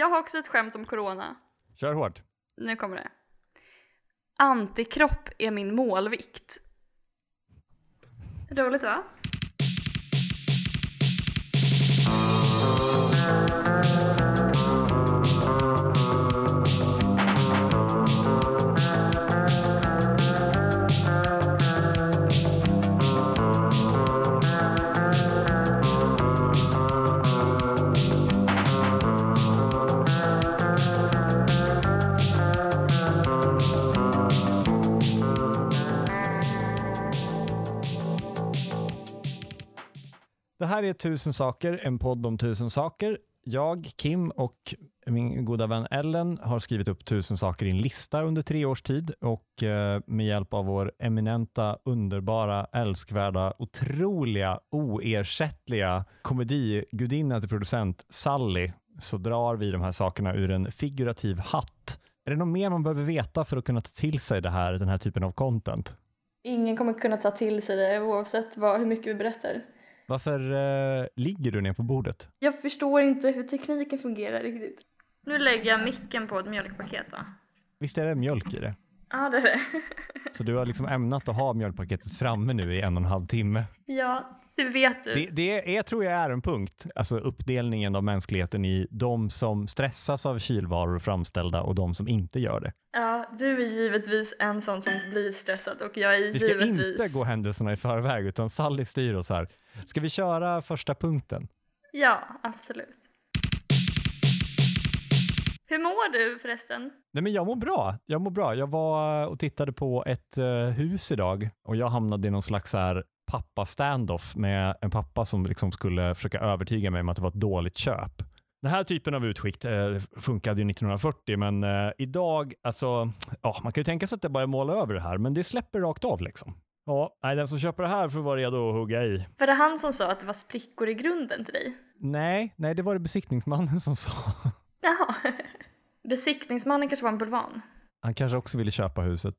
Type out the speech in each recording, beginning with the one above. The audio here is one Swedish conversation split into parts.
Jag har också ett skämt om corona. Kör hårt. Nu kommer det. Antikropp är min målvikt. Roligt va? Det här är Tusen saker, en podd om tusen saker. Jag, Kim och min goda vän Ellen har skrivit upp tusen saker i en lista under tre års tid och eh, med hjälp av vår eminenta, underbara, älskvärda, otroliga, oersättliga komedigudinna till producent Sally så drar vi de här sakerna ur en figurativ hatt. Är det något mer man behöver veta för att kunna ta till sig det här, den här typen av content? Ingen kommer kunna ta till sig det oavsett vad, hur mycket vi berättar. Varför eh, ligger du ner på bordet? Jag förstår inte hur tekniken fungerar riktigt. Nu lägger jag micken på ett mjölkpaket då. Visst är det mjölk i det? Ja, det är det. Så du har liksom ämnat att ha mjölkpaketet framme nu i en och en halv timme. Ja, det vet du. Det, det är, tror jag är en punkt, alltså uppdelningen av mänskligheten i de som stressas av kylvaror framställda och de som inte gör det. Ja, du är givetvis en sån som blir stressad och jag är Vi ska givetvis... inte gå händelserna i förväg utan Sally styr oss här. Ska vi köra första punkten? Ja, absolut. Hur mår du förresten? Nej men jag mår bra. Jag mår bra. Jag var och tittade på ett eh, hus idag och jag hamnade i någon slags här pappa standoff med en pappa som liksom skulle försöka övertyga mig om att det var ett dåligt köp. Den här typen av utskick eh, funkade ju 1940 men eh, idag, alltså, ja, man kan ju tänka sig att det bara måla över det här men det släpper rakt av liksom. Ja, nej, den som köper det här får vara redo att hugga i. Var det han som sa att det var sprickor i grunden till dig? Nej, nej det var det besiktningsmannen som sa. Jaha. Besiktningsmannen kanske var en bulvan? Han kanske också ville köpa huset.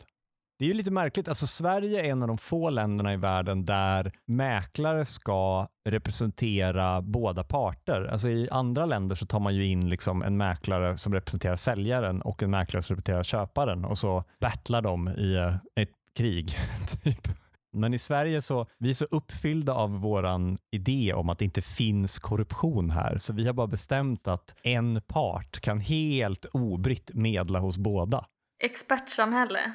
Det är ju lite märkligt, alltså Sverige är en av de få länderna i världen där mäklare ska representera båda parter. Alltså i andra länder så tar man ju in liksom en mäklare som representerar säljaren och en mäklare som representerar köparen och så battlar de i ett krig. typ. Men i Sverige så vi är så uppfyllda av våran idé om att det inte finns korruption här, så vi har bara bestämt att en part kan helt obritt medla hos båda. Expertsamhälle.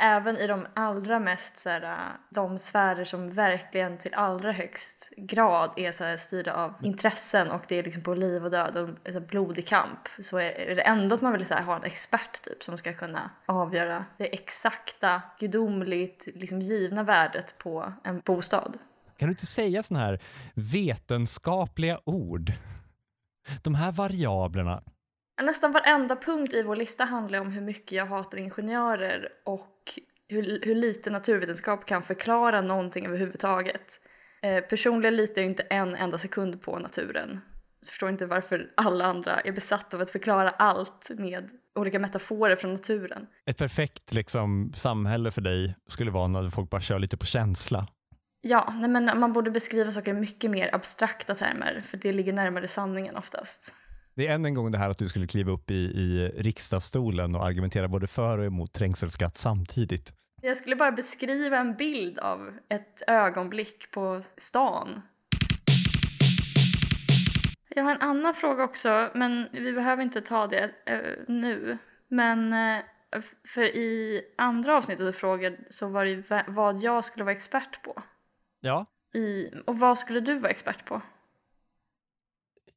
Även i de allra mest så här, de sfärer som verkligen till allra högst grad är så här, styrda av intressen och det är liksom på liv och död och så här, blodig kamp så är är det ändå att man vill så här, ha en expert typ som ska kunna avgöra det exakta, gudomligt liksom, givna värdet på en bostad. Kan du inte säga sådana här vetenskapliga ord? De här variablerna. Nästan varenda punkt i vår lista handlar om hur mycket jag hatar ingenjörer och hur, hur lite naturvetenskap kan förklara någonting överhuvudtaget. Eh, personligen litar jag inte en enda sekund på naturen. Så förstår inte varför alla andra är besatta av att förklara allt med olika metaforer från naturen. Ett perfekt liksom, samhälle för dig skulle vara när folk bara kör lite på känsla. Ja, nej men man borde beskriva saker i mycket mer abstrakta termer för det ligger närmare sanningen oftast. Det är än en gång det här att du skulle kliva upp i, i riksdagsstolen och argumentera både för och emot trängselskatt samtidigt. Jag skulle bara beskriva en bild av ett ögonblick på stan. Jag har en annan fråga också, men vi behöver inte ta det eh, nu. Men eh, för i andra avsnittet du frågade så var det vad jag skulle vara expert på. Ja, I, och vad skulle du vara expert på?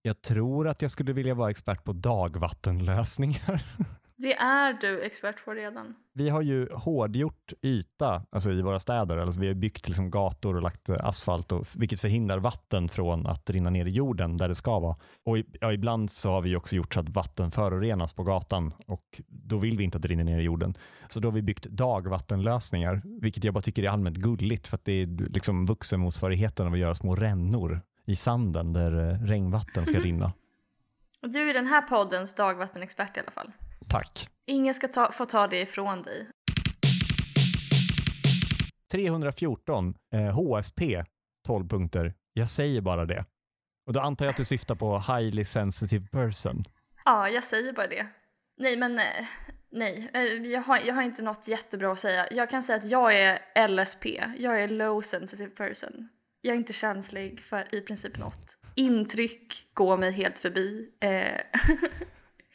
Jag tror att jag skulle vilja vara expert på dagvattenlösningar. Det är du expert på redan. Vi har ju hårdgjort yta alltså i våra städer. Alltså vi har byggt liksom gator och lagt asfalt, och, vilket förhindrar vatten från att rinna ner i jorden där det ska vara. Och i- ja, ibland så har vi också gjort så att vatten förorenas på gatan och då vill vi inte att det rinner ner i jorden. Så då har vi byggt dagvattenlösningar, vilket jag bara tycker är allmänt gulligt för att det är liksom vuxenmotsvarigheten av att göra små rännor i sanden där eh, regnvatten ska Mhm. rinna. Och du är den här poddens dagvattenexpert i alla fall. Tack. Ingen ska ta, få ta det ifrån dig. 314 eh, HSP 12 punkter. Jag säger bara det. Och då antar jag att du syftar på highly sensitive person. Ja, jag säger bara det. Nej, men eh, nej, eh, jag har, jag har inte något jättebra att säga. Jag kan säga att jag är LSP, jag är low sensitive person. Jag är inte känslig för i princip något. Intryck går mig helt förbi. Eh,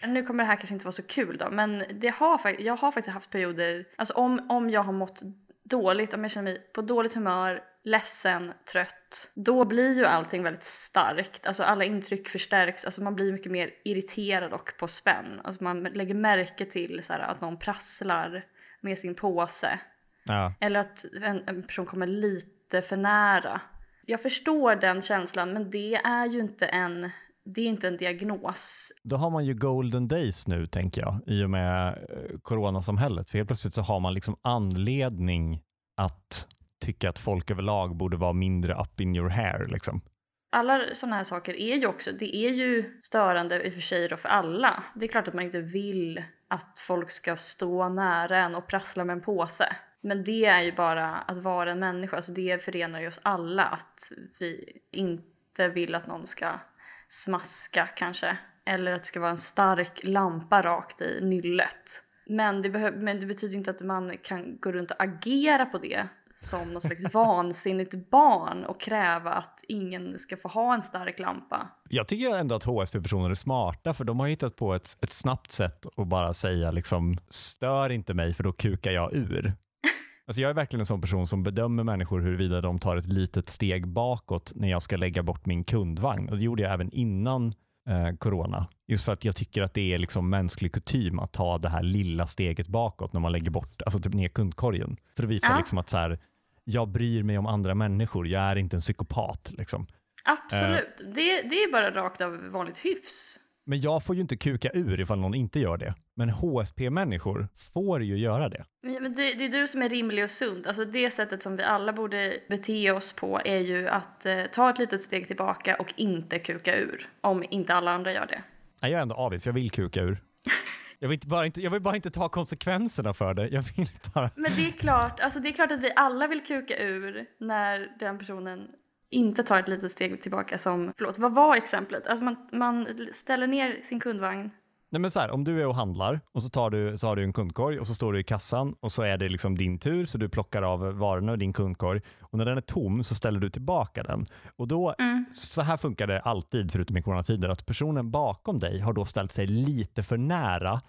nu kommer det här kanske inte vara så kul då, men det har, jag har faktiskt haft perioder, alltså om, om jag har mått dåligt, om jag känner mig på dåligt humör, ledsen, trött, då blir ju allting väldigt starkt. Alltså alla intryck förstärks, alltså man blir mycket mer irriterad och på spänn. Alltså man lägger märke till så här, att någon prasslar med sin påse. Ja. Eller att en, en person kommer lite för nära. Jag förstår den känslan, men det är ju inte en det är inte en diagnos. Då har man ju golden days nu, tänker jag, i och med eh, coronasamhället. För helt plötsligt så har man liksom anledning att tycka att folk överlag borde vara mindre up in your hair. Liksom. Alla sådana här saker är ju också, det är ju störande i och för sig då för alla. Det är klart att man inte vill att folk ska stå nära en och prassla med en påse. Men det är ju bara att vara en människa, alltså det förenar ju oss alla att vi inte vill att någon ska smaska kanske. Eller att det ska vara en stark lampa rakt i nyllet. Men det, men det betyder inte att man kan gå runt och agera på det som något slags vansinnigt barn och kräva att ingen ska få ha en stark lampa. Jag tycker ändå att HSP-personer är smarta för de har hittat på ett, ett snabbt sätt att bara säga liksom stör inte mig för då kukar jag ur. Alltså jag är verkligen en sån person som bedömer människor huruvida de tar ett litet steg bakåt när jag ska lägga bort min kundvagn. Och det gjorde jag även innan eh, corona. Just för att jag tycker att det är liksom mänsklig kutym att ta det här lilla steget bakåt när man lägger bort, alltså typ ner kundkorgen. För att visa ja. liksom att så här, jag bryr mig om andra människor, jag är inte en psykopat. Liksom. Absolut, eh. det, det är bara rakt av vanligt hyfs. Men jag får ju inte kuka ur ifall någon inte gör det. Men HSP-människor får ju göra det. Men det, det, är du som är rimlig och sund. Alltså det sättet som vi alla borde bete oss på är ju att eh, ta ett litet steg tillbaka och inte kuka ur. Om inte alla andra gör det. Nej, jag är ändå avis, jag vill kuka ur. Jag vill, bara inte, jag vill bara inte ta konsekvenserna för det. Jag vill bara... Men det är klart, alltså det är klart att vi alla vill kuka ur när den personen inte tar ett litet steg tillbaka som, förlåt, vad var exemplet? Alltså man, man ställer ner sin kundvagn. Nej men så här, om du är och handlar och så, tar du, så har du en kundkorg och så står du i kassan och så är det liksom din tur så du plockar av varorna ur din kundkorg och när den är tom så ställer du tillbaka den. Och då, mm. så här funkar det alltid förutom i coronatider, att personen bakom dig har då ställt sig lite för nära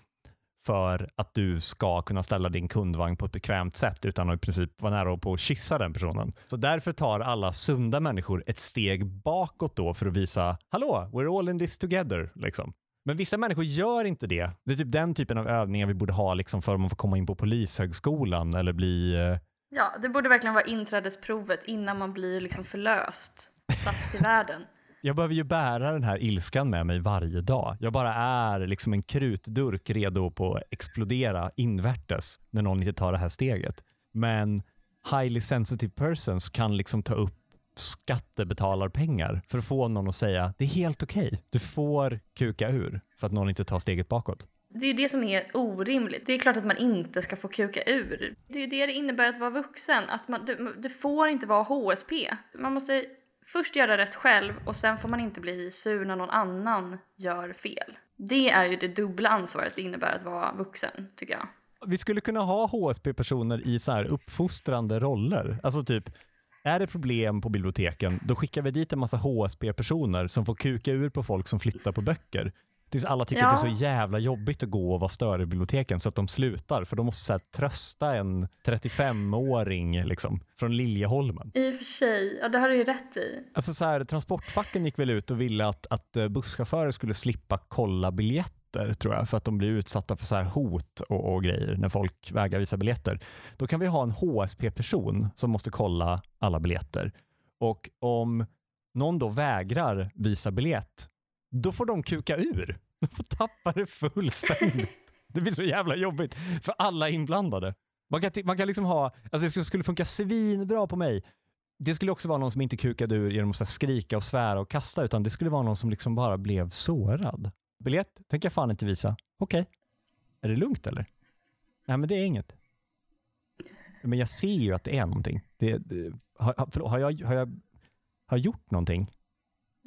för att du ska kunna ställa din kundvagn på ett bekvämt sätt utan att i princip vara nära på att kyssa den personen. Så därför tar alla sunda människor ett steg bakåt då för att visa hallå, we're all in this together. Liksom. Men vissa människor gör inte det. Det är typ den typen av övningar vi borde ha liksom för att man får komma in på polishögskolan eller bli... Eh, ja, det borde verkligen vara inträdesprovet innan man blir liksom förlöst, satt till världen. Jag behöver ju bära den här ilskan med mig varje dag. Jag bara är liksom en krutdurk redo på att explodera invärtes när någon inte tar det här steget. Men highly sensitive persons kan liksom ta upp skattebetalarpengar för att få någon att säga det är helt okej. Okay. Du får kuka ur för att någon inte tar steget bakåt. Det är det som är orimligt. Det är klart att man inte ska få kuka ur. Det är det det innebär att vara vuxen. Att man, du, du får inte vara HSP. Man måste först göra rätt själv och sen får man inte bli sur när någon annan gör fel. Det är ju det dubbla ansvaret det innebär att vara vuxen, tycker jag. Vi skulle kunna ha HSP-personer i så här uppfostrande roller. Alltså typ, är det problem på biblioteken, då skickar vi dit en massa HSP-personer som får kuka ur på folk som flyttar på böcker. Tills alla tycker ja. att det är så jävla jobbigt att gå och vara större i biblioteken så att de slutar för de måste så här, trösta en 35-åring liksom, från Liljeholmen. I och för sig, ja det har du ju rätt i. Alltså så här, transportfacken gick väl ut och ville att, att eh, busschaufförer skulle slippa kolla biljetter tror jag, för att de blir utsatta för så här hot och, och grejer när folk vägrar visa biljetter. Då kan vi ha en HSP-person som måste kolla alla biljetter. Och om någon då vägrar visa biljett då får de kuka ur. De får tappa det fullständigt. Det blir så jävla jobbigt för alla inblandade. Man kan, man kan liksom ha, alltså det skulle funka svinbra på mig. Det skulle också vara någon som inte kukade ur genom att skrika och svära och kasta, utan det skulle vara någon som liksom bara blev sårad. Biljett tänker jag fan inte visa. Okej. Okay. Är det lugnt eller? Nej, men det är inget. Men jag ser ju att det är någonting. Det, det, har, förlåt, har, jag, har, jag, har jag gjort någonting?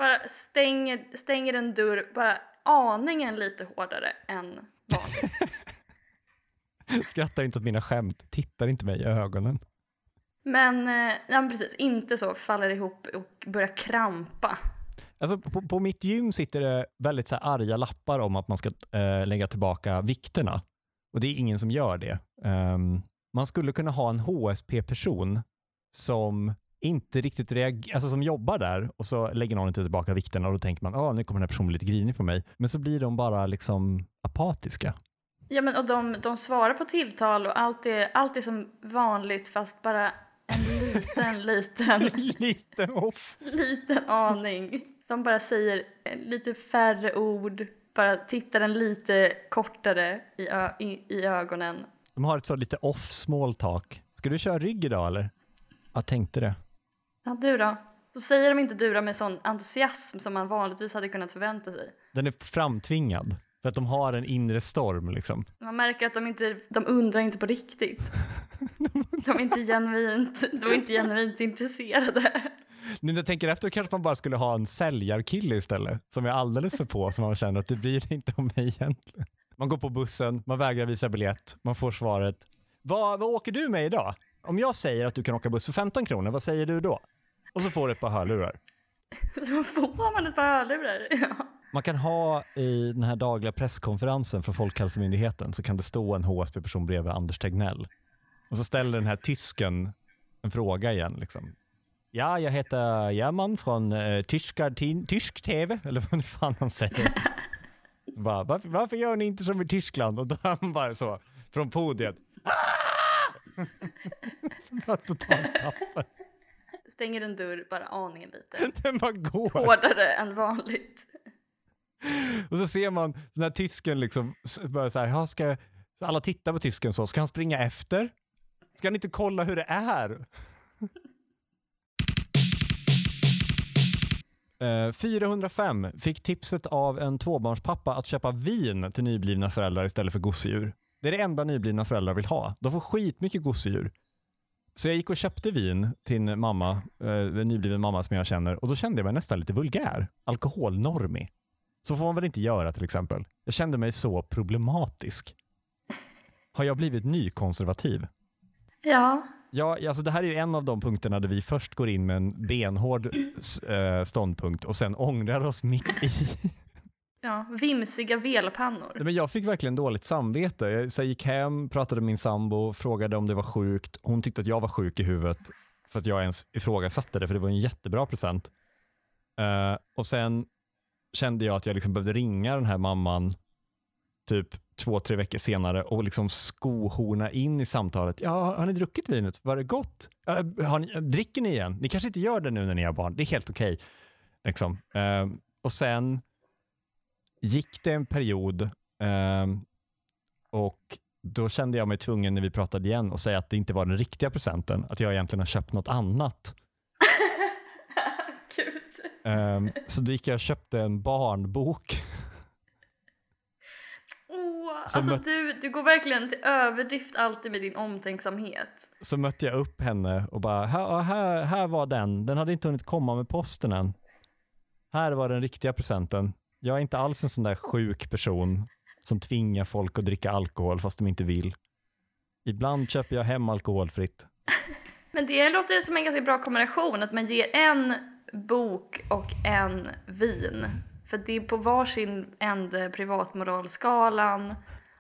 Bara stänger, stänger en dörr, bara aningen lite hårdare än vanligt. Skrattar inte åt mina skämt, tittar inte mig i ögonen. Men, eh, ja, men precis, inte så faller ihop och börjar krampa. Alltså, på, på mitt gym sitter det väldigt så här arga lappar om att man ska eh, lägga tillbaka vikterna. Och det är ingen som gör det. Ehm, man skulle kunna ha en HSP-person som inte riktigt reagerar, alltså som jobbar där och så lägger någon inte tillbaka vikterna och då tänker man att nu kommer den här personen bli lite grinig på mig. Men så blir de bara liksom apatiska. Ja, men och de, de svarar på tilltal och allt är, allt är som vanligt fast bara en liten, liten, lite off. liten aning. De bara säger eh, lite färre ord, bara tittar en lite kortare i, i, i ögonen. De har ett så lite off small talk. Ska du köra rygg idag eller? Jag tänkte det. Ja, du då? Så säger de inte du då med sån entusiasm som man vanligtvis hade kunnat förvänta sig. Den är framtvingad. För att de har en inre storm liksom. Man märker att de inte, de undrar inte på riktigt. De är inte genuint, de är inte genuint intresserade. Nu när jag tänker efter kanske man bara skulle ha en säljarkille istället som är alldeles för på så man känner att du bryr dig inte om mig egentligen. Man går på bussen, man vägrar visa biljett, man får svaret. Vad, vad åker du med idag? Om jag säger att du kan åka buss för 15 kronor, vad säger du då? Och så får du ett par hörlurar. Så får man ett par hörlurar. Ja. Man kan ha i den här dagliga presskonferensen från Folkhälsomyndigheten så kan det stå en HSB-person bredvid Anders Tegnell. Och så ställer den här tysken en fråga igen. Liksom. Ja, jag heter German från eh, tyska, tysk TV, eller vad fan han säger. bara, varför, varför gör ni inte som i Tyskland? Och då är han bara så, från podiet. så bara totalt tappar. Stänger en dörr bara aningen lite. Den bara går. Hårdare än vanligt. Och så ser man den här tysken liksom, bara så här, "Ja, ska, alla tittar på tysken så, ska han springa efter? Ska han inte kolla hur det är? Eh, 405 fick tipset av en tvåbarnspappa att köpa vin till nyblivna föräldrar istället för gosedjur. Det är det enda nyblivna föräldrar vill ha. De får skitmycket gosedjur. Så jag gick och köpte vin till en mamma, eh, en nybliven mamma som jag känner och då kände jag mig nästan lite vulgär. Alkoholnormig. Så får man väl inte göra till exempel. Jag kände mig så problematisk. Har jag blivit nykonservativ? Ja, Ja, alltså det här är en av de punkterna där vi först går in med en benhård eh, ståndpunkt och sen ångrar oss mitt i ja. vimsiga velpannor. Nej, Men jag fick verkligen dåligt samvete. Jag så jag gick hem, pratade med min sambo, frågade om det var sjukt. Hon tyckte att jag var sjuk i huvudet för att jag ens ifrågasatte det, för det var en jättebra present. Uh, och sen kände jag att jag liksom behövde ringa den här mamman typ två, tre veckor senare och liksom skohorna in i samtalet. Ja, har ni druckit vinet? Var det gott? Uh, har ni, dricker ni igen? Ni kanske inte gör det nu när ni har barn. Det är helt okej. Liksom. Uh, och sen gick det en period ehm, och då kände jag mig tvungen när vi pratade igen att säga att det inte var den riktiga presenten, att jag egentligen har köpt något annat. Ehm, så då gick jag och köpte en barnbok. Som alltså du, du går verkligen till överdrift alltid med din omtänksamhet. Så mötte jag upp henne och bara, här, här, här var den, den hade inte hunnit komma med posten än. Här var den riktiga presenten. Jag är inte alls en sån där sjuk person som tvingar folk att dricka alkohol fast de inte vill. Ibland köper jag hem alkoholfritt. Men det låter som en ganska bra kombination, att man ger en bok och en vin. För det är på varsin ände privatmoralskalan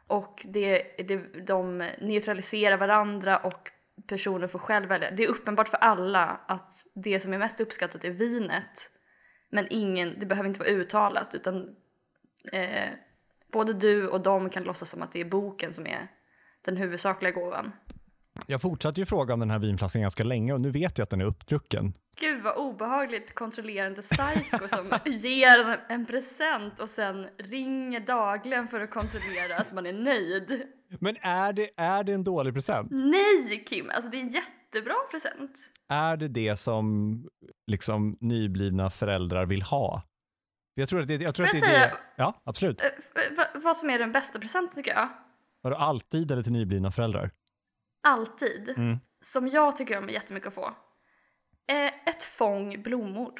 och det, det, de neutraliserar varandra och personen får själv välja. Det är uppenbart för alla att det som är mest uppskattat är vinet. Men ingen, det behöver inte vara uttalat utan eh, både du och de kan låtsas som att det är boken som är den huvudsakliga gåvan. Jag fortsatte ju fråga om den här vinflaskan ganska länge och nu vet jag att den är uppdrucken. Gud vad obehagligt kontrollerande psycho som ger en, en present och sen ringer dagligen för att kontrollera att man är nöjd. Men är det, är det en dålig present? Nej Kim, alltså det är en jättebra present. Är det det som liksom nyblivna föräldrar vill ha? Jag tror att det, jag tror Får att jag det är säga- det. Ja, absolut. Eh, va- vad som är den bästa presenten tycker jag, Var det alltid eller till nyblivna föräldrar? alltid, Mm. som jag tycker om jättemycket att få, eh, ett fång blommor.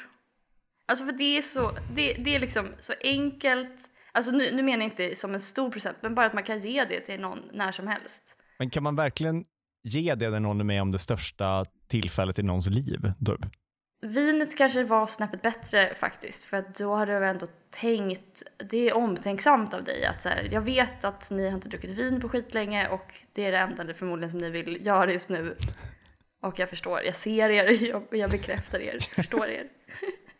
Alltså för det är så, det, det är liksom så enkelt, Alltså nu, nu menar jag inte som en stor present, men bara att man kan ge det till någon när som helst. Men kan man verkligen ge det när någon med om det största tillfället i någons liv? Typ? Vinet kanske var snäppet bättre faktiskt, för att då har du ändå tänkt, det är omtänksamt av dig att så här, jag vet att ni har inte druckit vin på skitlänge och det är det enda förmodligen som ni vill göra just nu. Och jag förstår, jag ser er, jag, jag bekräftar er, förstår er.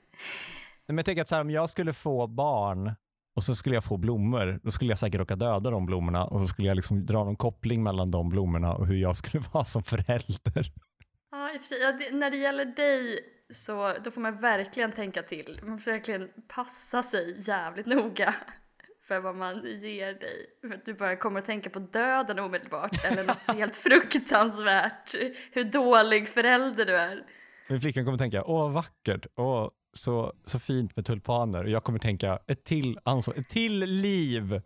Men jag tänker att så här, om jag skulle få barn och så skulle jag få blommor, då skulle jag säkert råka döda de blommorna och så skulle jag liksom dra någon koppling mellan de blommorna och hur jag skulle vara som förälder. Ja, i och för sig, ja, det, när det gäller dig så då får man verkligen tänka till. Man får verkligen passa sig jävligt noga för vad man ger dig. För att du bara kommer att tänka på döden omedelbart eller något helt fruktansvärt. Hur dålig förälder du är. Min flickvän kommer tänka, åh vackert, åh så, så fint med tulpaner. Och jag kommer tänka, ett till ansvar, ett till liv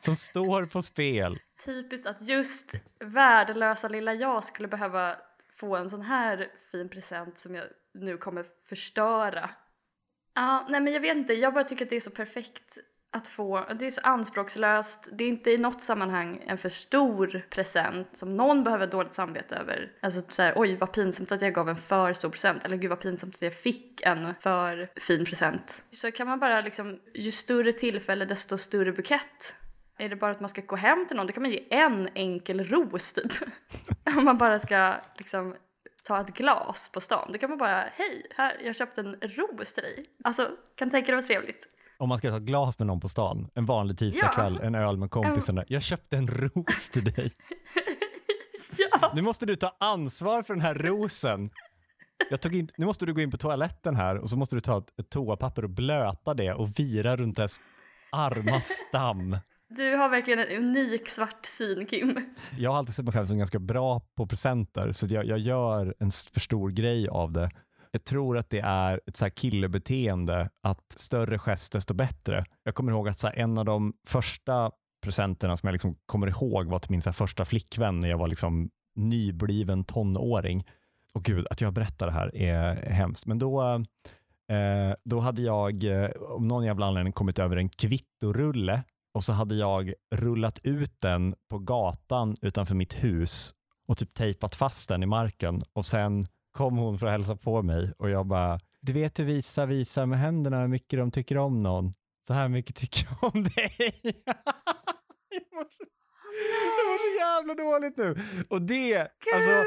som står på spel. Typiskt att just värdelösa lilla jag skulle behöva få en sån här fin present som jag nu kommer förstöra. Ja, nej men jag vet inte, jag bara tycker att det är så perfekt att få, det är så anspråkslöst, det är inte i något sammanhang en för stor present som någon behöver dåligt samvete över. Alltså såhär, oj vad pinsamt att jag gav en för stor present, eller gud vad pinsamt att jag fick en för fin present. Så kan man bara liksom, ju större tillfälle desto större bukett. Är det bara att man ska gå hem till någon, då kan man ge en enkel ros typ. Om man bara ska liksom ta ett glas på stan. Då kan man bara, hej, här, jag köpte en ros till dig. Alltså, kan tänka dig vad trevligt. Om man ska ta ett glas med någon på stan, en vanlig tisdagkväll, ja. en öl med kompisarna. Jag köpte en ros till dig. ja. Nu måste du ta ansvar för den här rosen. Jag tog in, nu måste du gå in på toaletten här och så måste du ta ett, ett toapapper och blöta det och vira runt dess arma stam. Du har verkligen en unik svart syn, Kim. Jag har alltid sett mig själv som ganska bra på presenter, så jag, jag gör en för stor grej av det. Jag tror att det är ett så här killebeteende att större gest desto bättre. Jag kommer ihåg att så en av de första presenterna som jag liksom kommer ihåg var till min så första flickvän när jag var liksom nybliven tonåring. Och gud, att jag berättar det här är hemskt. Men då, eh, då hade jag, eh, om någon jävla anledning, kommit över en kvittorulle och så hade jag rullat ut den på gatan utanför mitt hus och typ tejpat fast den i marken och sen kom hon för att hälsa på mig och jag bara, du vet hur visa visar med händerna hur mycket de tycker om någon. Så här mycket tycker jag om dig. jag, mår så, jävla dåligt nu. Och det, alltså,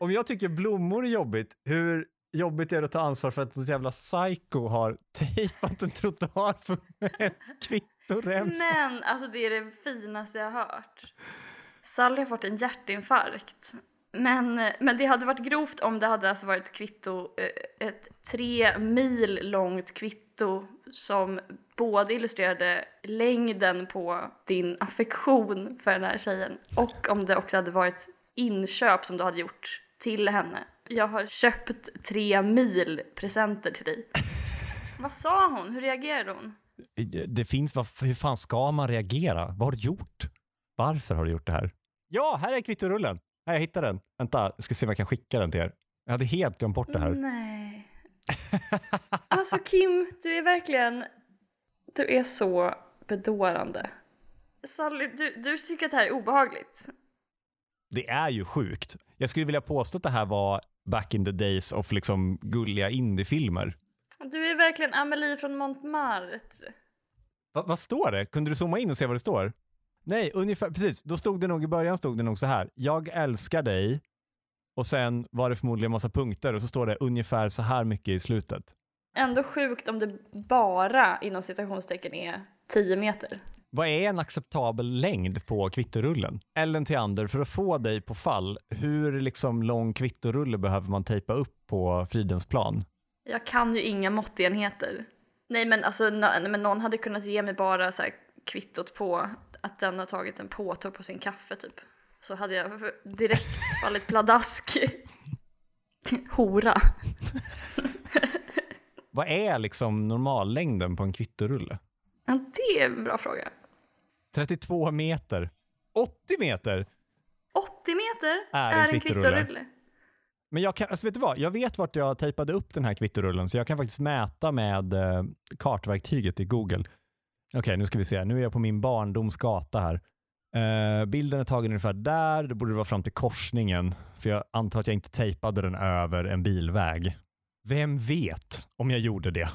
om jag tycker blommor är jobbigt, hur jobbigt är det att ta ansvar för att ett jävla psycho har tejpat en trottoar för med kvittoremsa? Men alltså det är det finaste jag har hört. Sally har fått en hjärtinfarkt men, men det hade varit grovt om det hade alltså varit kvitto, eh, ett tre mil långt kvitto som både illustrerade längden på din affektion för den här tjejen och om det också hade varit inköp som du hade gjort till henne. Jag har köpt tre mil presenter till dig. Vad sa hon? Hur reagerade hon? Det finns, hur fan ska man reagera? Vad har du gjort? Varför har du gjort det här? Ja, här är kvittorullen. Nej, jag hittade den. Vänta, jag ska se om jag kan skicka den till er. Jag hade helt glömt bort det här. Nej. Alltså Kim, du är verkligen... Du är så bedårande. Sally, du, du tycker att det här är obehagligt. Det är ju sjukt. Jag skulle vilja påstå att det här var back in the days of liksom gulliga indiefilmer. Du är verkligen Amelie från Montmartre. Va, vad står det? Kunde du zooma in och se vad det står? Nej, ungefär, precis. Då stod det nog i början stod det nog så här. Jag älskar dig och sen var det förmodligen massa punkter och så står det ungefär så här mycket i slutet. Ändå sjukt om det bara inom citationstecken är 10 meter. Vad är en acceptabel längd på kvittorullen? Ellen Theander, för att få dig på fall, hur liksom lång kvittorulle behöver man tejpa upp på Fridhemsplan? Jag kan ju inga måttenheter. Nej men alltså men någon hade kunnat ge mig bara så kvittot på att den har tagit en påtår på sin kaffe typ. Så hade jag direkt fallit pladask. Hora. Vad är liksom normallängden på en kvittorulle? Ja, det är en bra fråga. 32 meter. 80 meter! 80 meter är, är en kvittorulle. Men jag kan, alltså vet du vad? Jag vet vart jag tejpade upp den här kvittorullen, så jag kan faktiskt mäta med eh, kartverktyget i Google. Okej, nu ska vi se. Nu är jag på min barndoms gata här. Eh, bilden är tagen ungefär där. Det borde vara fram till korsningen. För jag antar att jag inte tejpade den över en bilväg. Vem vet om jag gjorde det?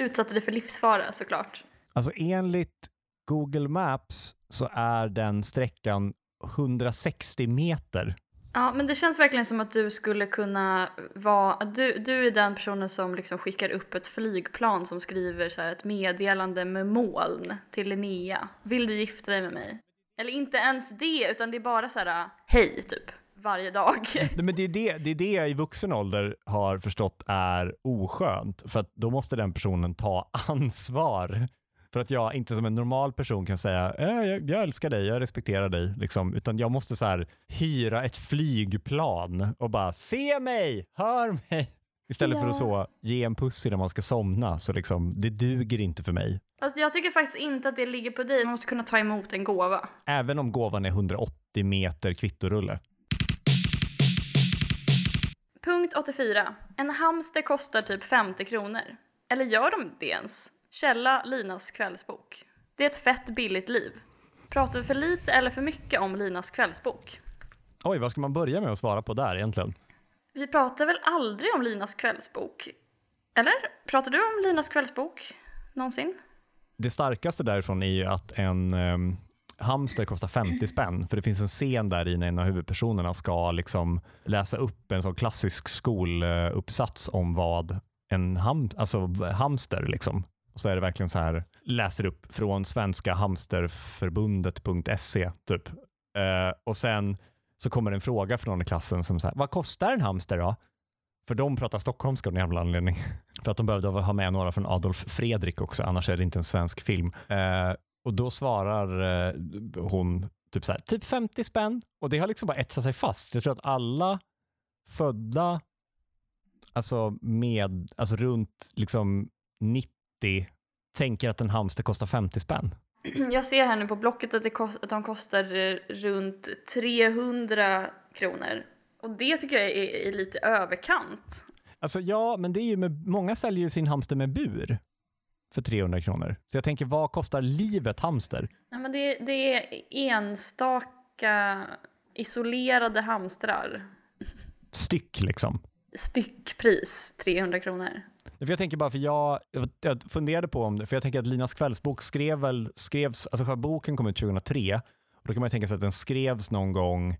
Utsatte dig för livsfara såklart. Alltså enligt Google Maps så är den sträckan 160 meter. Ja, men det känns verkligen som att du skulle kunna vara... Du, du är den personen som liksom skickar upp ett flygplan som skriver så här ett meddelande med moln till Linnea. Vill du gifta dig med mig? Eller inte ens det, utan det är bara så här hej, typ. Varje dag. Nej, men det, är det, det är det jag i vuxen ålder har förstått är oskönt. För att då måste den personen ta ansvar. För att jag inte som en normal person kan säga äh, jag, jag älskar dig, jag respekterar dig. Liksom. Utan jag måste så här hyra ett flygplan och bara se mig, hör mig. Istället för att så ge en puss innan man ska somna. Så liksom, det duger inte för mig. Alltså, jag tycker faktiskt inte att det ligger på dig. Man måste kunna ta emot en gåva. Även om gåvan är 180 meter kvittorulle. Punkt 84. En hamster kostar typ 50 kronor. Eller gör de det ens? Källa Linas kvällsbok. Det är ett fett billigt liv. Pratar vi för lite eller för mycket om Linas kvällsbok? Oj, vad ska man börja med att svara på där egentligen? Vi pratar väl aldrig om Linas kvällsbok? Eller? Pratar du om Linas kvällsbok någonsin? Det starkaste därifrån är ju att en um, hamster kostar 50 spänn. För det finns en scen där i när en av huvudpersonerna ska liksom läsa upp en sån klassisk skoluppsats om vad en ham alltså hamster liksom. Och så är det verkligen så här, läser upp från svenska hamsterförbundet.se typ. Eh, och sen så kommer en fråga från någon i klassen som säger, vad kostar en hamster då? För de pratar stockholmska av någon jävla anledning. För att de behövde ha med några från Adolf Fredrik också, annars är det inte en svensk film. Eh, och då svarar eh, hon typ så här, typ 50 spänn. Och det har liksom bara etsat sig fast. Jag tror att alla födda, alltså med, alltså runt liksom 90 tänker att en hamster kostar 50 spänn. Jag ser här nu på Blocket att, det kost, att de kostar eh, runt 300 kronor. Och det tycker jag är, är, lite överkant. Alltså ja, men det är ju med, många säljer ju sin hamster med bur för 300 kronor. Så jag tänker, vad kostar livet hamster? Ja, men det, det är enstaka isolerade hamstrar. Styck liksom? Styckpris, 300 kronor. För jag tänker bara, för jag, jag funderade på om det, för jag tänker att Linas kvällsbok skrev väl, skrevs, alltså själva boken kom ut 2003, och då kan man tänka sig att den skrevs någon gång,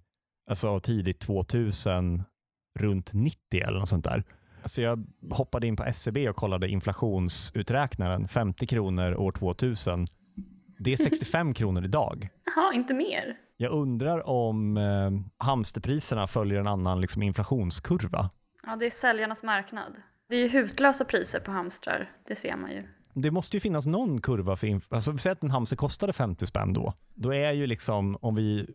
alltså tidigt 2000, runt 90 eller något sånt där. Så jag hoppade in på SCB e och kollade inflationsuträknaren, 50 kronor år 2000. Det är 65 kronor idag. Jaha, inte mer? Jag undrar om eh, hamsterpriserna följer en annan liksom, inflationskurva. Ja, det är säljarnas marknad. Det är ju hutlösa priser på hamstrar, det ser man ju. Det måste ju finnas någon kurva för, alltså säg att en hamster kostade 50 spänn då. Då är ju liksom, om vi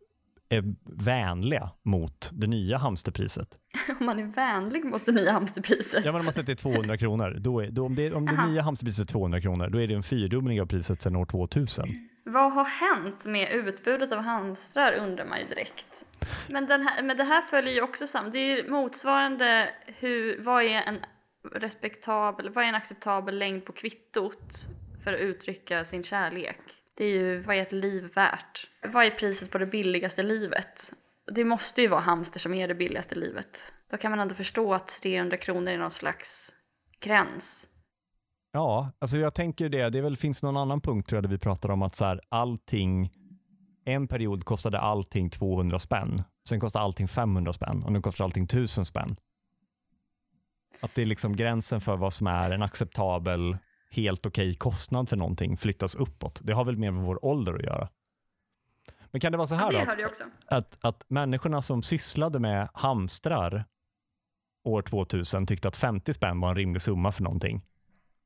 är vänliga mot det nya hamsterpriset. om man är vänlig mot det nya hamsterpriset? Ja, men om man sätter 200 kronor. Då är, då, om det, om det nya hamsterpriset är 200 kronor, då är det en fyrdubbling av priset sedan år 2000. Vad har hänt med utbudet av hamstrar undrar man ju direkt. Men, den här, men det här följer ju också samman. Det är ju motsvarande hur, vad är en respektabel, vad är en acceptabel längd på kvittot för att uttrycka sin kärlek? Det är ju, vad är ett liv värt? Vad är priset på det billigaste livet? Det måste ju vara hamster som är det billigaste livet. Då kan man ändå förstå att 300 kronor är någon slags gräns. Ja, alltså jag tänker det. Det väl, finns någon annan punkt tror jag där vi pratar om att så här, allting, en period kostade allting 200 spänn. Sen kostade allting 500 spänn och nu kostar allting 1000 spänn. Att det är liksom gränsen för vad som är en acceptabel, helt okej okay kostnad för någonting flyttas uppåt. Det har väl mer med vår ålder att göra. Men kan det vara så här ja? Att, att, att människorna som sysslade med hamstrar år 2000 tyckte att 50 spänn var en rimlig summa för någonting.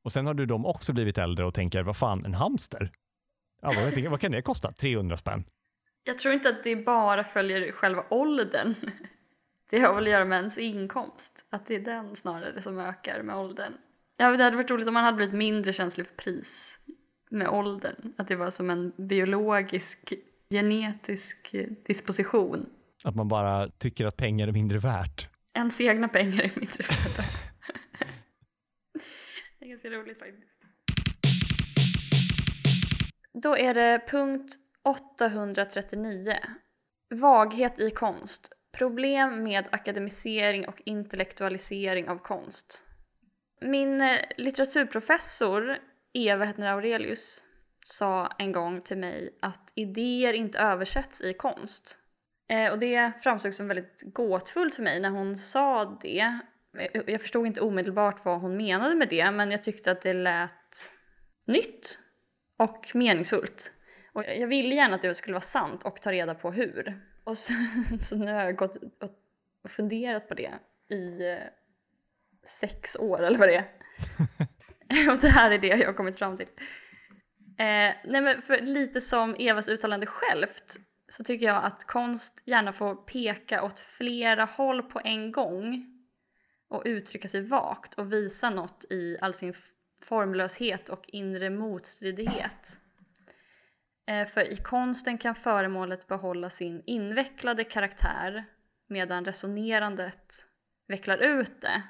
Och sen har du de också blivit äldre och tänker, vad fan, en hamster? Ja, vad, tänker, vad kan det kosta? 300 spänn? Jag tror inte att det bara följer själva åldern. Det har väl att göra med ens inkomst. Att det är den snarare som ökar med åldern. Ja, det hade varit roligt om man hade blivit mindre känslig för pris med åldern. Att det var som en biologisk, genetisk disposition. Att man bara tycker att pengar är mindre värt. Ens egna pengar är mindre värda. det är ganska roligt faktiskt. Då är det punkt 839. Vaghet i konst. Problem med akademisering och intellektualisering av konst. Min eh, litteraturprofessor Eva Hettner Aurelius sa en gång till mig att idéer inte översätts i konst. Eh, och det framstod som väldigt gåtfullt för mig när hon sa det. Eh, jag förstod inte omedelbart vad hon menade med det men jag tyckte att det lät nytt och meningsfullt. Och jag ville gärna att det skulle vara sant och ta reda på hur. Och så, så nu har jag gått och funderat på det i eh, sex år eller vad det är. och det här är det jag har kommit fram till. Eh, nej men för lite som Evas uttalande självt så tycker jag att konst gärna får peka åt flera håll på en gång och uttrycka sig vagt och visa något i all sin formlöshet och inre motstridighet. Eh, för i konsten kan föremålet behålla sin invecklade karaktär medan resonerandet vecklar ut det.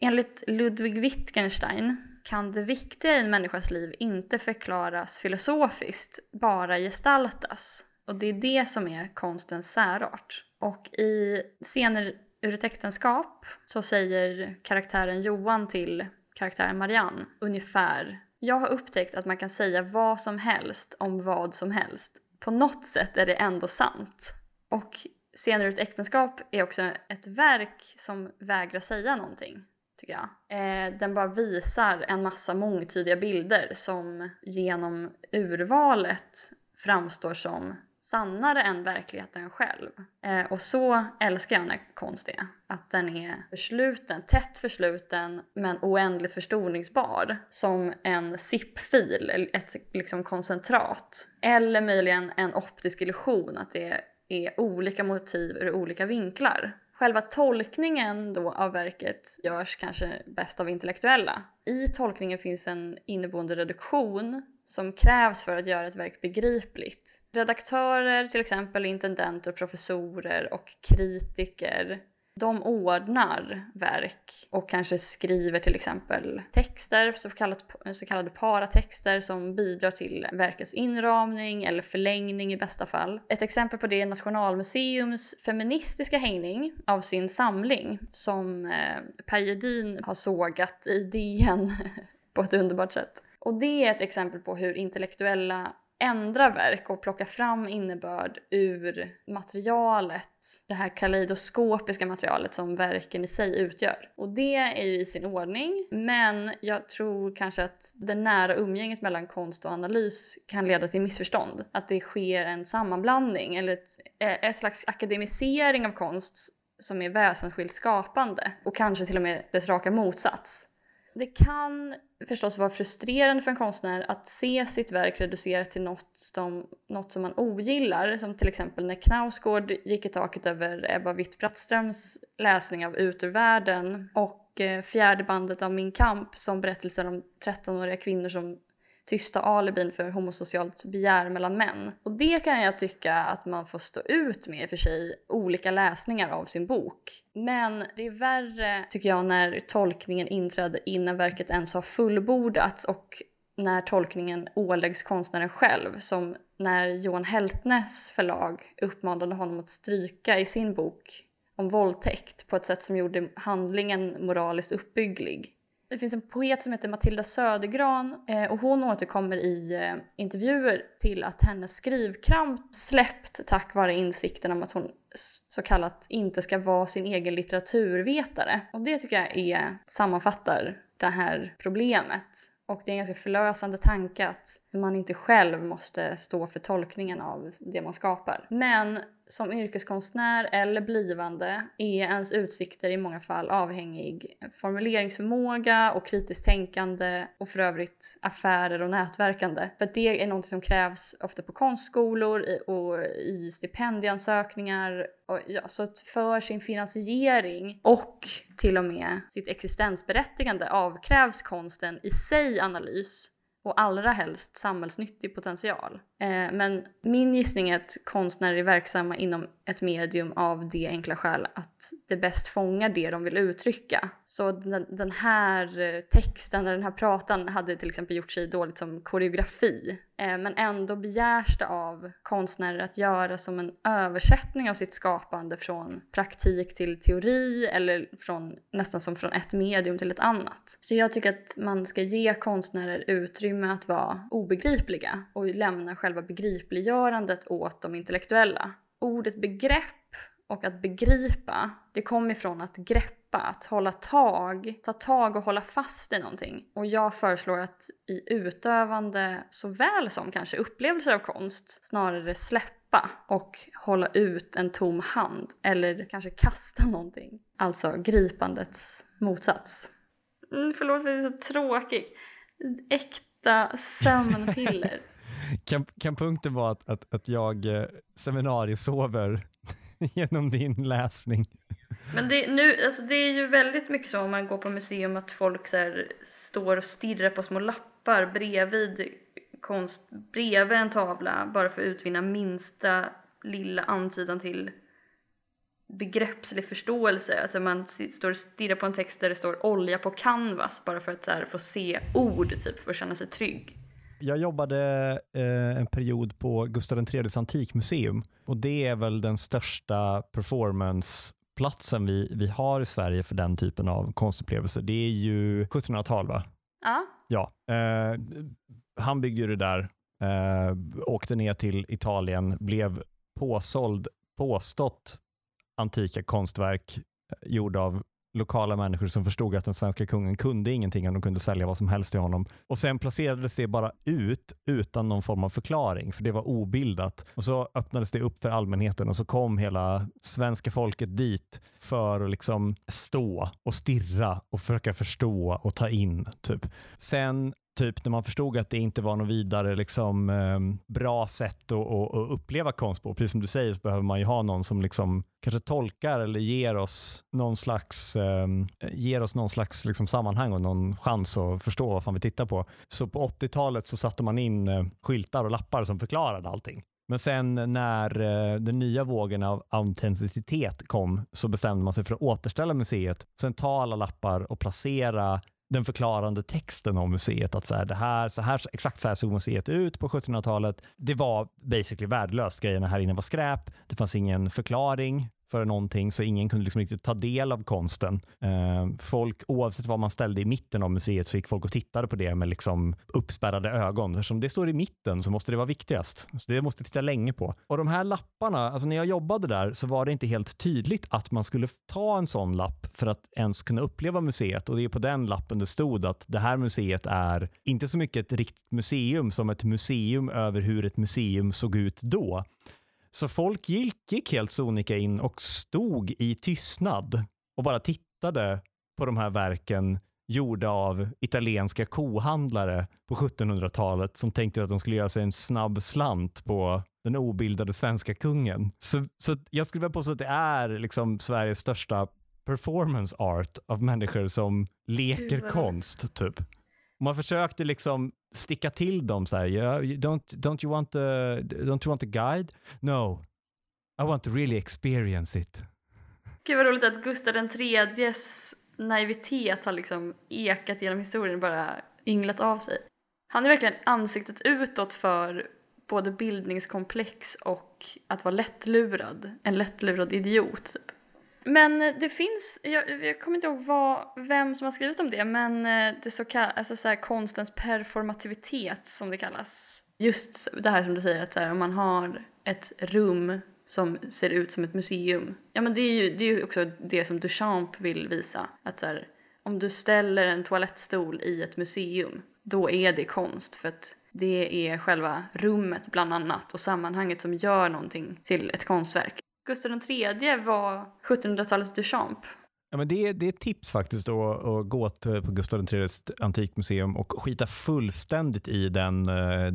Enligt Ludwig Wittgenstein kan det viktiga i en människas liv inte förklaras filosofiskt, bara gestaltas. Och det är det som är konstens särart. Och i scener ur ett äktenskap så säger karaktären Johan till karaktären Marianne ungefär jag har upptäckt att man kan säga vad som helst om vad som helst. På något sätt är det ändå sant. Och Scener ur ett äktenskap är också ett verk som vägrar säga någonting, tycker jag. Eh, den bara visar en massa mångtydiga bilder som genom urvalet framstår som sannare än verkligheten själv. Eh, och så älskar jag när konst är. Att den är försluten, tätt försluten men oändligt förstoringsbar. Som en zip-fil, ett liksom koncentrat. Eller möjligen en optisk illusion, att det är olika motiv ur olika vinklar. Själva tolkningen då av verket görs kanske bäst av intellektuella. I tolkningen finns en inneboende reduktion som krävs för att göra ett verk begripligt. Redaktörer, till exempel intendenter, professorer och kritiker de ordnar verk och kanske skriver till exempel texter, så, kallat, så kallade paratexter som bidrar till verkets inramning eller förlängning i bästa fall. Ett exempel på det är Nationalmuseums feministiska hängning av sin samling som eh, Per Gedin har sågat i DN på ett underbart sätt. Och det är ett exempel på hur intellektuella ändrar verk och plockar fram innebörd ur materialet, det här kaleidoskopiska materialet som verken i sig utgör. Och det är ju i sin ordning, men jag tror kanske att det nära umgänget mellan konst och analys kan leda till missförstånd. Att det sker en sammanblandning eller ett, eh, ett slags akademisering av konst som är väsensskilt skapande och kanske till och med dess raka motsats. Det kan förstås vara frustrerande för en konstnär att se sitt verk reducerat till något, de, något som man ogillar. Som till exempel när Knausgård gick i taket över Ebba Witt-Brattströms läsning av Ut ur världen och eh, fjärde bandet av Min kamp som berättelser om 13-åriga kvinnor som tysta alibin för homosocialt begär mellan män. Och det kan jag tycka att man får stå ut med i och för sig olika läsningar av sin bok. Men det är värre tycker jag när tolkningen inträder innan verket ens har fullbordats och när tolkningen åläggs konstnären själv som när Johan Heltnes förlag uppmanade honom att stryka i sin bok om våldtäkt på ett sätt som gjorde handlingen moraliskt uppbygglig. Det finns en poet som heter Matilda Södergran eh, och hon återkommer i eh, intervjuer till att hennes skrivkramp släppt tack vare insikten om att hon så kallat inte ska vara sin egen litteraturvetare. Och det tycker jag är, sammanfattar det här problemet. Och det är en ganska förlösande tanke att man inte själv måste stå för tolkningen av det man skapar. Men som yrkeskonstnär eller blivande är ens utsikter i många fall avhängig formuleringsförmåga och kritiskt tänkande och för övrigt affärer och nätverkande. För det är något som krävs ofta på konstskolor och i stipendieansökningar. Och ja, så att för sin finansiering och till och med sitt existensberättigande avkrävs konsten i sig analys och allra helst samhällsnyttig potential. Eh, men min gissning är att konstnärer är verksamma inom ett medium av det enkla skäl att det bäst fångar det de vill uttrycka. Så den, här eh, texten, texten, den här pratan hade till exempel gjort sig dåligt som koreografi. Eh, men ändå begärs det av konstnärer att göra som en översättning av sitt skapande från praktik till teori eller från, nästan som från ett medium till ett annat. Så jag tycker att man ska ge konstnärer utrymme att vara obegripliga och lämna själva själva begripliggörandet åt de intellektuella. Ordet begrepp och att begripa, det kommer ifrån att greppa, att hålla tag, ta tag och hålla fast i någonting. Och jag föreslår att i utövande såväl som kanske upplevelser av konst snarare släppa och hålla ut en tom hand eller kanske kasta någonting. Alltså gripandets motsats. Mm, förlåt för att jag är så tråkig. Äkta sömnpiller kan, kan punkten vara att, att, att jag eh, seminariesover genom din läsning? Men det, nu, alltså det är ju väldigt mycket så om man går på museum att folk så här, står och stirrar på små lappar bredvid konst, bredvid en tavla bara för att utvinna minsta lilla antydan till begreppslig förståelse. Alltså man står och stirrar på en text där det står olja på canvas bara för att så här, få se ord typ för att känna sig trygg. Jag jobbade eh, en period på Gustav IIIs antikmuseum och det är väl den största performanceplatsen vi, vi har i Sverige för den typen av konstupplevelser. Det är ju 1700-tal va? Ja. Ja. Eh, han byggde ju det där, eh, åkte ner till Italien, blev påsåld, påstått antika konstverk eh, gjorda av lokala människor som förstod att den svenska kungen kunde ingenting och de kunde sälja vad som helst till honom. Och sen placerades det bara ut utan någon form av förklaring, för det var obildat. Och så öppnades det upp för allmänheten och så kom hela svenska folket dit för att liksom stå och stirra och försöka förstå och ta in. typ. Sen typ när man förstod att det inte var något vidare liksom, eh, bra sätt att, att, att, uppleva konst på. Precis som du säger så behöver man ju ha någon som liksom kanske tolkar eller ger oss någon slags, eh, ger oss någon slags liksom sammanhang och någon chans att förstå vad fan vi tittar på. Så på 80-talet så satte man in eh, skyltar och lappar som förklarade allting. Men sen när eh, den nya vågen av autenticitet kom så bestämde man sig för att återställa museet. Sen ta alla lappar och placera den förklarande texten om museet. Att så här, det här, så här, exakt så här såg museet ut på 1700-talet. Det var basically värdelöst. Grejerna här inne var skräp. Det fanns ingen förklaring för någonting så ingen kunde liksom riktigt ta del av konsten. Eh, folk, oavsett vad man ställde i mitten av museet så gick folk och tittade på det med liksom uppspärrade ögon. Eftersom det står i mitten så måste det vara viktigast. Så det måste titta länge på. Och de här lapparna, alltså när jag jobbade där så var det inte helt tydligt att man skulle ta en sån lapp för att ens kunna uppleva museet och det är på den lappen det stod att det här museet är inte så mycket ett riktigt museum som ett museum över hur ett museum såg ut då. Så folk gick, helt sonika in och stod i tystnad och bara tittade på de här verken gjorda av italienska kohandlare på 1700-talet som tänkte att de skulle göra sig en snabb slant på den obildade svenska kungen. Så, så jag skulle vilja påstå att det är liksom Sveriges största performance art av människor som leker konst, typ. Man försökte liksom sticka till dem så här, yeah, don't, don't, you want a, don't you want a guide? No, I want to really experience it. Gud vad roligt att Gustav IIIs naivitet har liksom ekat genom historien bara ynglat av sig. Han är verkligen ansiktet utåt för både bildningskomplex och att vara lättlurad. En lättlurad idiot typ. Men eh, det finns, jag, jag kommer inte ihåg vad, vem som har skrivit om det, men eh, det så kall, alltså så här, konstens performativitet som det kallas. Just det här som du säger, att här, om man har ett rum som ser ut som ett museum. Ja men det är ju, det är ju också det som Duchamp vill visa. Att så här, om du ställer en toalettstol i ett museum, då är det konst. För att det är själva rummet bland annat och sammanhanget som gör någonting till ett konstverk. Gustav III var 1700-talets Duchamp. Ja, men det, är, det är ett tips faktiskt att, att gå till, eh, på Gustav IIIs antikmuseum och skita fullständigt i den, eh,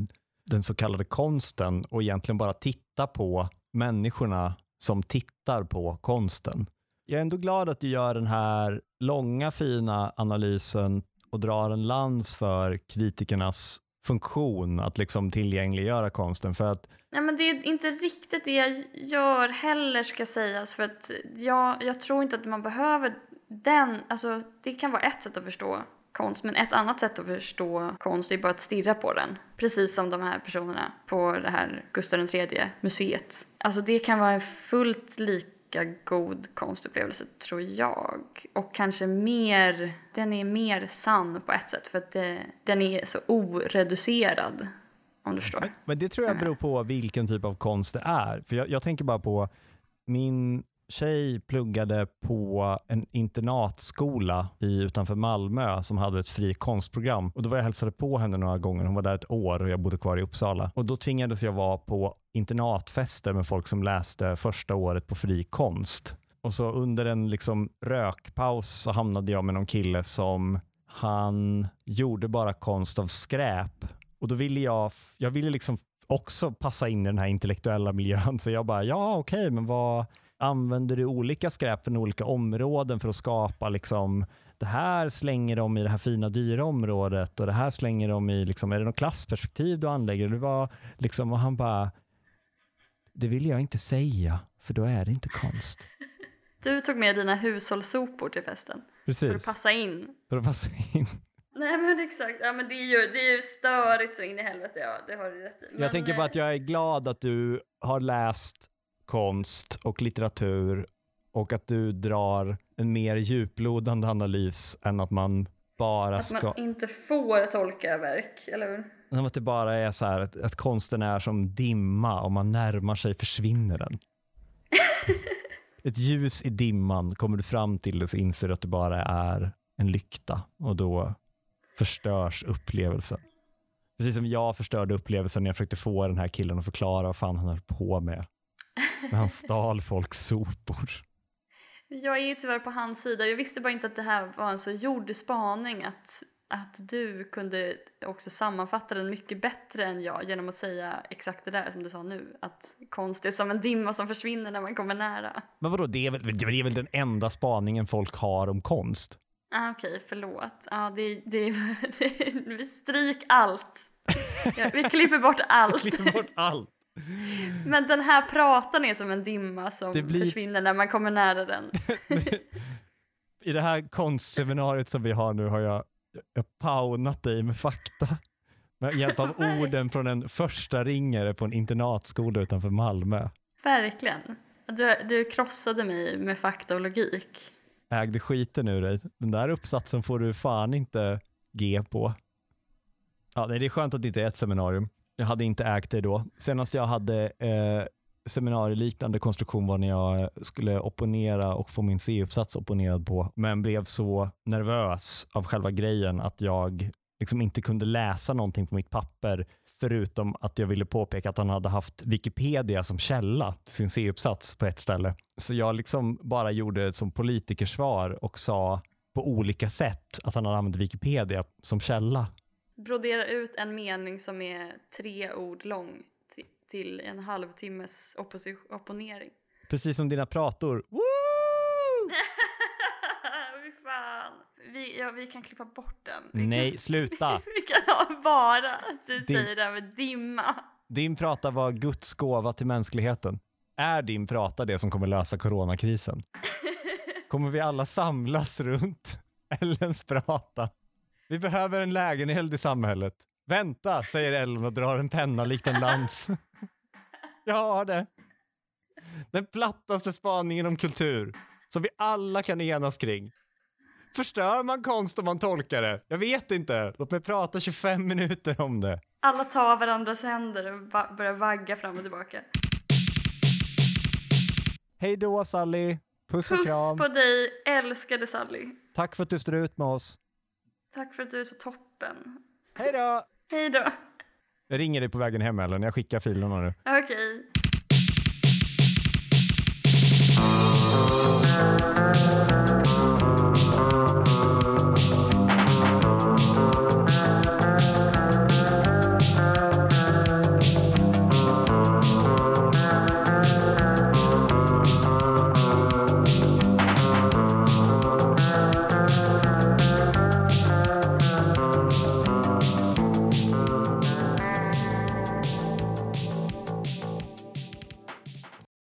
den så kallade konsten och egentligen bara titta på människorna som tittar på konsten. Jag är ändå glad att du gör den här långa fina analysen och drar en lans för kritikernas funktion att liksom tillgängliggöra konsten för att Nej, men det är inte riktigt det jag gör heller ska sägas för att jag, jag tror inte att man behöver den, alltså det kan vara ett sätt att förstå konst men ett annat sätt att förstå konst är bara att stirra på den. Precis som de här personerna på det här Gustav III museet. Alltså det kan vara en fullt lik lika god konstupplevelse tror jag. Och kanske mer, den är mer sann på ett sätt för att det, den är så oreducerad. Om du förstår. Men det tror jag beror på vilken typ av konst det är. För jag, jag tänker bara på min tjej pluggade på en internatskola i, utanför Malmö som hade ett fri konstprogram. Och då var jag hälsade på henne några gånger. Hon var där ett år och jag bodde kvar i Uppsala. Och då tvingades jag vara på internatfester med folk som läste första året på fri konst. Och så under en liksom rökpaus så hamnade jag med någon kille som han gjorde bara konst av skräp. Och då ville jag, jag ville liksom också passa in i den här intellektuella miljön. Så jag bara, ja okej, okay, men vad, använder du olika skräp från olika områden för att skapa liksom det här slänger de i det här fina dyra området och det här slänger de i, liksom, är det något klassperspektiv du anlägger? Det var liksom, och han bara, det vill jag inte säga för då är det inte konst. Du tog med dina hushållssopor till festen. Precis. För att passa in. För att passa in. Nej men exakt, ja men det är ju, det är ju störigt så in i helvete, ja det har du rätt i. Men, jag tänker bara att jag är glad att du har läst konst och litteratur och att du drar en mer djuplodande analys än att man bara ska... Att man inte får tolka verk, eller hur? Att det bara är så här att, att konsten är som dimma, om man närmar sig försvinner den. Ett ljus i dimman, kommer du fram till det så inser du att det bara är en lykta och då förstörs upplevelsen. Precis som jag förstörde upplevelsen när jag försökte få den här killen att förklara vad fan han höll på med. När han stal folks sopor. Jag är ju tyvärr på hans sida. Jag visste bara inte att det här var en så gjord spaning att, att du kunde också sammanfatta den mycket bättre än jag genom att säga exakt det där som du sa nu. Att konst är som en dimma som försvinner när man kommer nära. Men vadå, det är väl, det är väl den enda spaningen folk har om konst? Ah, Okej, okay, förlåt. Ah, det, det, det, vi stryk allt. Ja, vi klipper bort allt. Vi klipper bort allt. Men den här pratan är som en dimma som blir... försvinner när man kommer nära den. I det här konstseminariet som vi har nu har jag, jag paunat dig med fakta. Med hjälp av orden från en första ringare på en internatskola utanför Malmö. Verkligen. Du, du krossade mig med fakta och logik. Ägde skiten ur dig. Den där uppsatsen får du fan inte G på. Ja, det är skönt att det inte är ett seminarium. Jag hade inte ägt det då. Senast jag hade eh, seminarieliknande konstruktion var när jag skulle opponera och få min C-uppsats opponerad på, men blev så nervös av själva grejen att jag liksom inte kunde läsa någonting på mitt papper förutom att jag ville påpeka att han hade haft Wikipedia som källa till sin C-uppsats på ett ställe. Så jag liksom bara gjorde ett som politikersvar och sa på olika sätt att han hade använt Wikipedia som källa brodera ut en mening som är tre ord lång till en halvtimmes opponering. Precis som dina prator. Fy fan. Vi, ja, vi kan klippa bort den. Vi Nej, kan, sluta. vi kan ha bara att du din, säger det här med dimma. Din prata var Guds gåva till mänskligheten. Är din prata det som kommer lösa coronakrisen? kommer vi alla samlas runt Ellens prata? Vi behöver en lägeneld i samhället. Vänta, säger Ellen och drar en penna likt en lans. Jag har det. Den plattaste spaningen om kultur som vi alla kan enas kring. Förstör man konst om man tolkar det? Jag vet inte. Låt mig prata 25 minuter om det. Alla tar varandras händer och va börjar vagga fram och tillbaka. Hej då Sally. Puss, Puss och kram. på dig, älskade Sally. Tack för att du står ut med oss. Tack för att du är så toppen. Hej då! Hej då! Jag ringer dig på vägen hem eller jag skickar filerna nu. Okej. Okay.